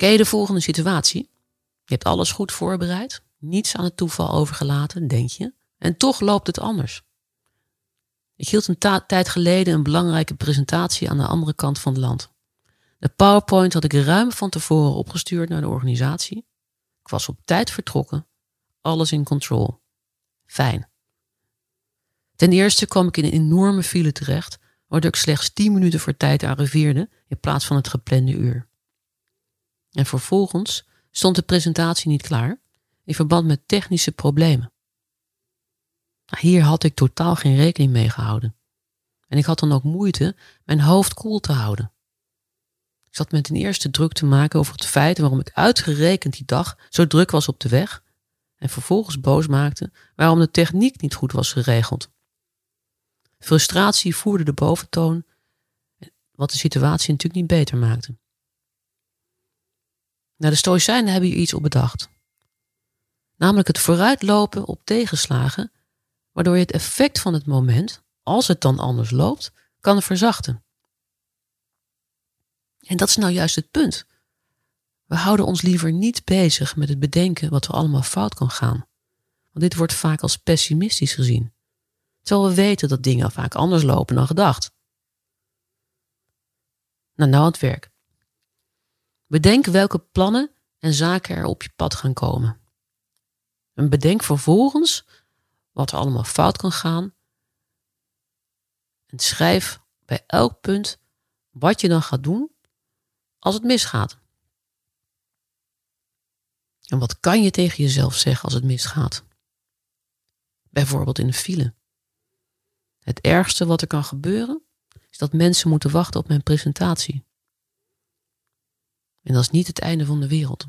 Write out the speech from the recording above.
Ken je de volgende situatie? Je hebt alles goed voorbereid, niets aan het toeval overgelaten, denk je, en toch loopt het anders. Ik hield een tijd geleden een belangrijke presentatie aan de andere kant van het land. De PowerPoint had ik ruim van tevoren opgestuurd naar de organisatie. Ik was op tijd vertrokken, alles in control. Fijn. Ten eerste kwam ik in een enorme file terecht, waardoor ik slechts 10 minuten voor tijd arriveerde in plaats van het geplande uur. En vervolgens stond de presentatie niet klaar in verband met technische problemen. Hier had ik totaal geen rekening mee gehouden. En ik had dan ook moeite mijn hoofd koel te houden. Ik zat met ten eerste druk te maken over het feit waarom ik uitgerekend die dag zo druk was op de weg en vervolgens boos maakte waarom de techniek niet goed was geregeld. Frustratie voerde de boventoon, wat de situatie natuurlijk niet beter maakte. Nou, de Stoïcijnen hebben hier iets op bedacht. Namelijk het vooruitlopen op tegenslagen, waardoor je het effect van het moment, als het dan anders loopt, kan verzachten. En dat is nou juist het punt. We houden ons liever niet bezig met het bedenken wat er allemaal fout kan gaan. Want dit wordt vaak als pessimistisch gezien. Terwijl we weten dat dingen vaak anders lopen dan gedacht. Nou, nou het werk. Bedenk welke plannen en zaken er op je pad gaan komen. En bedenk vervolgens wat er allemaal fout kan gaan. En schrijf bij elk punt wat je dan gaat doen als het misgaat. En wat kan je tegen jezelf zeggen als het misgaat? Bijvoorbeeld in een file. Het ergste wat er kan gebeuren is dat mensen moeten wachten op mijn presentatie. En dat is niet het einde van de wereld.